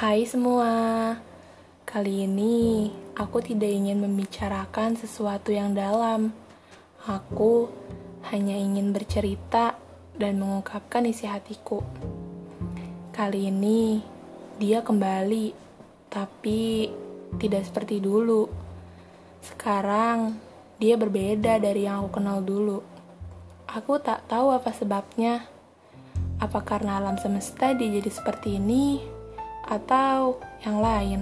Hai semua, kali ini aku tidak ingin membicarakan sesuatu yang dalam. Aku hanya ingin bercerita dan mengungkapkan isi hatiku. Kali ini dia kembali, tapi tidak seperti dulu. Sekarang dia berbeda dari yang aku kenal dulu. Aku tak tahu apa sebabnya. Apa karena alam semesta dia jadi seperti ini? Atau yang lain.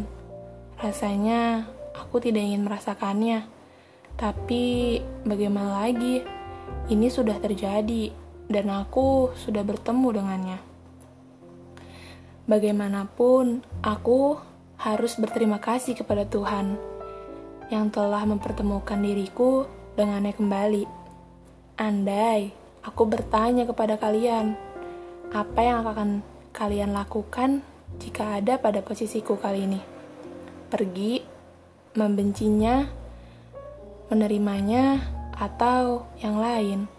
Rasanya aku tidak ingin merasakannya, tapi bagaimana lagi? Ini sudah terjadi, dan aku sudah bertemu dengannya. Bagaimanapun, aku harus berterima kasih kepada Tuhan yang telah mempertemukan diriku dengannya kembali. Andai aku bertanya kepada kalian, apa yang akan kalian lakukan jika ada pada posisiku kali ini. Pergi, membencinya, menerimanya, atau yang lain.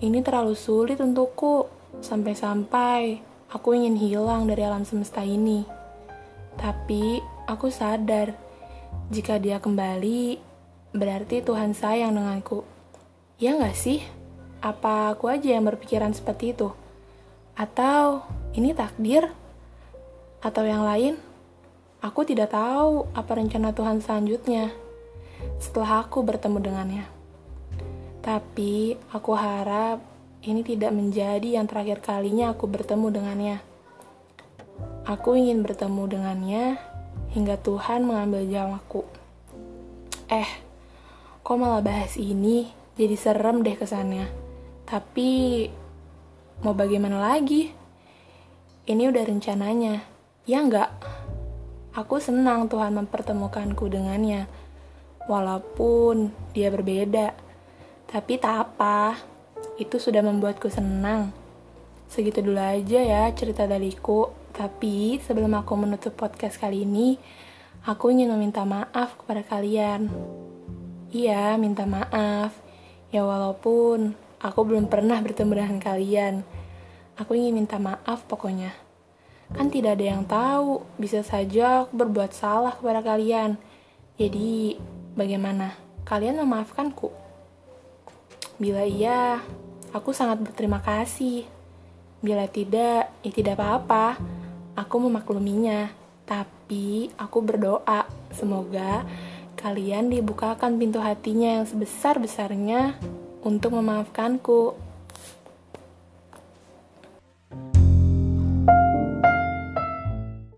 Ini terlalu sulit untukku, sampai-sampai aku ingin hilang dari alam semesta ini. Tapi aku sadar, jika dia kembali, berarti Tuhan sayang denganku. Ya nggak sih? Apa aku aja yang berpikiran seperti itu? Atau ini takdir? Atau yang lain, aku tidak tahu apa rencana Tuhan selanjutnya setelah aku bertemu dengannya. Tapi aku harap ini tidak menjadi yang terakhir kalinya aku bertemu dengannya. Aku ingin bertemu dengannya hingga Tuhan mengambil nyawaku. Eh, kok malah bahas ini? Jadi serem deh kesannya. Tapi mau bagaimana lagi? Ini udah rencananya. Ya enggak, aku senang Tuhan mempertemukanku dengannya, walaupun dia berbeda. Tapi tak apa, itu sudah membuatku senang. Segitu dulu aja ya cerita dariku. Tapi sebelum aku menutup podcast kali ini, aku ingin meminta maaf kepada kalian. Iya, minta maaf. Ya walaupun aku belum pernah bertemu dengan kalian. Aku ingin minta maaf pokoknya. Kan tidak ada yang tahu, bisa saja aku berbuat salah kepada kalian. Jadi, bagaimana? Kalian memaafkanku? Bila iya, aku sangat berterima kasih. Bila tidak, ya tidak apa-apa. Aku memakluminya. Tapi, aku berdoa, semoga kalian dibukakan pintu hatinya yang sebesar-besarnya untuk memaafkanku.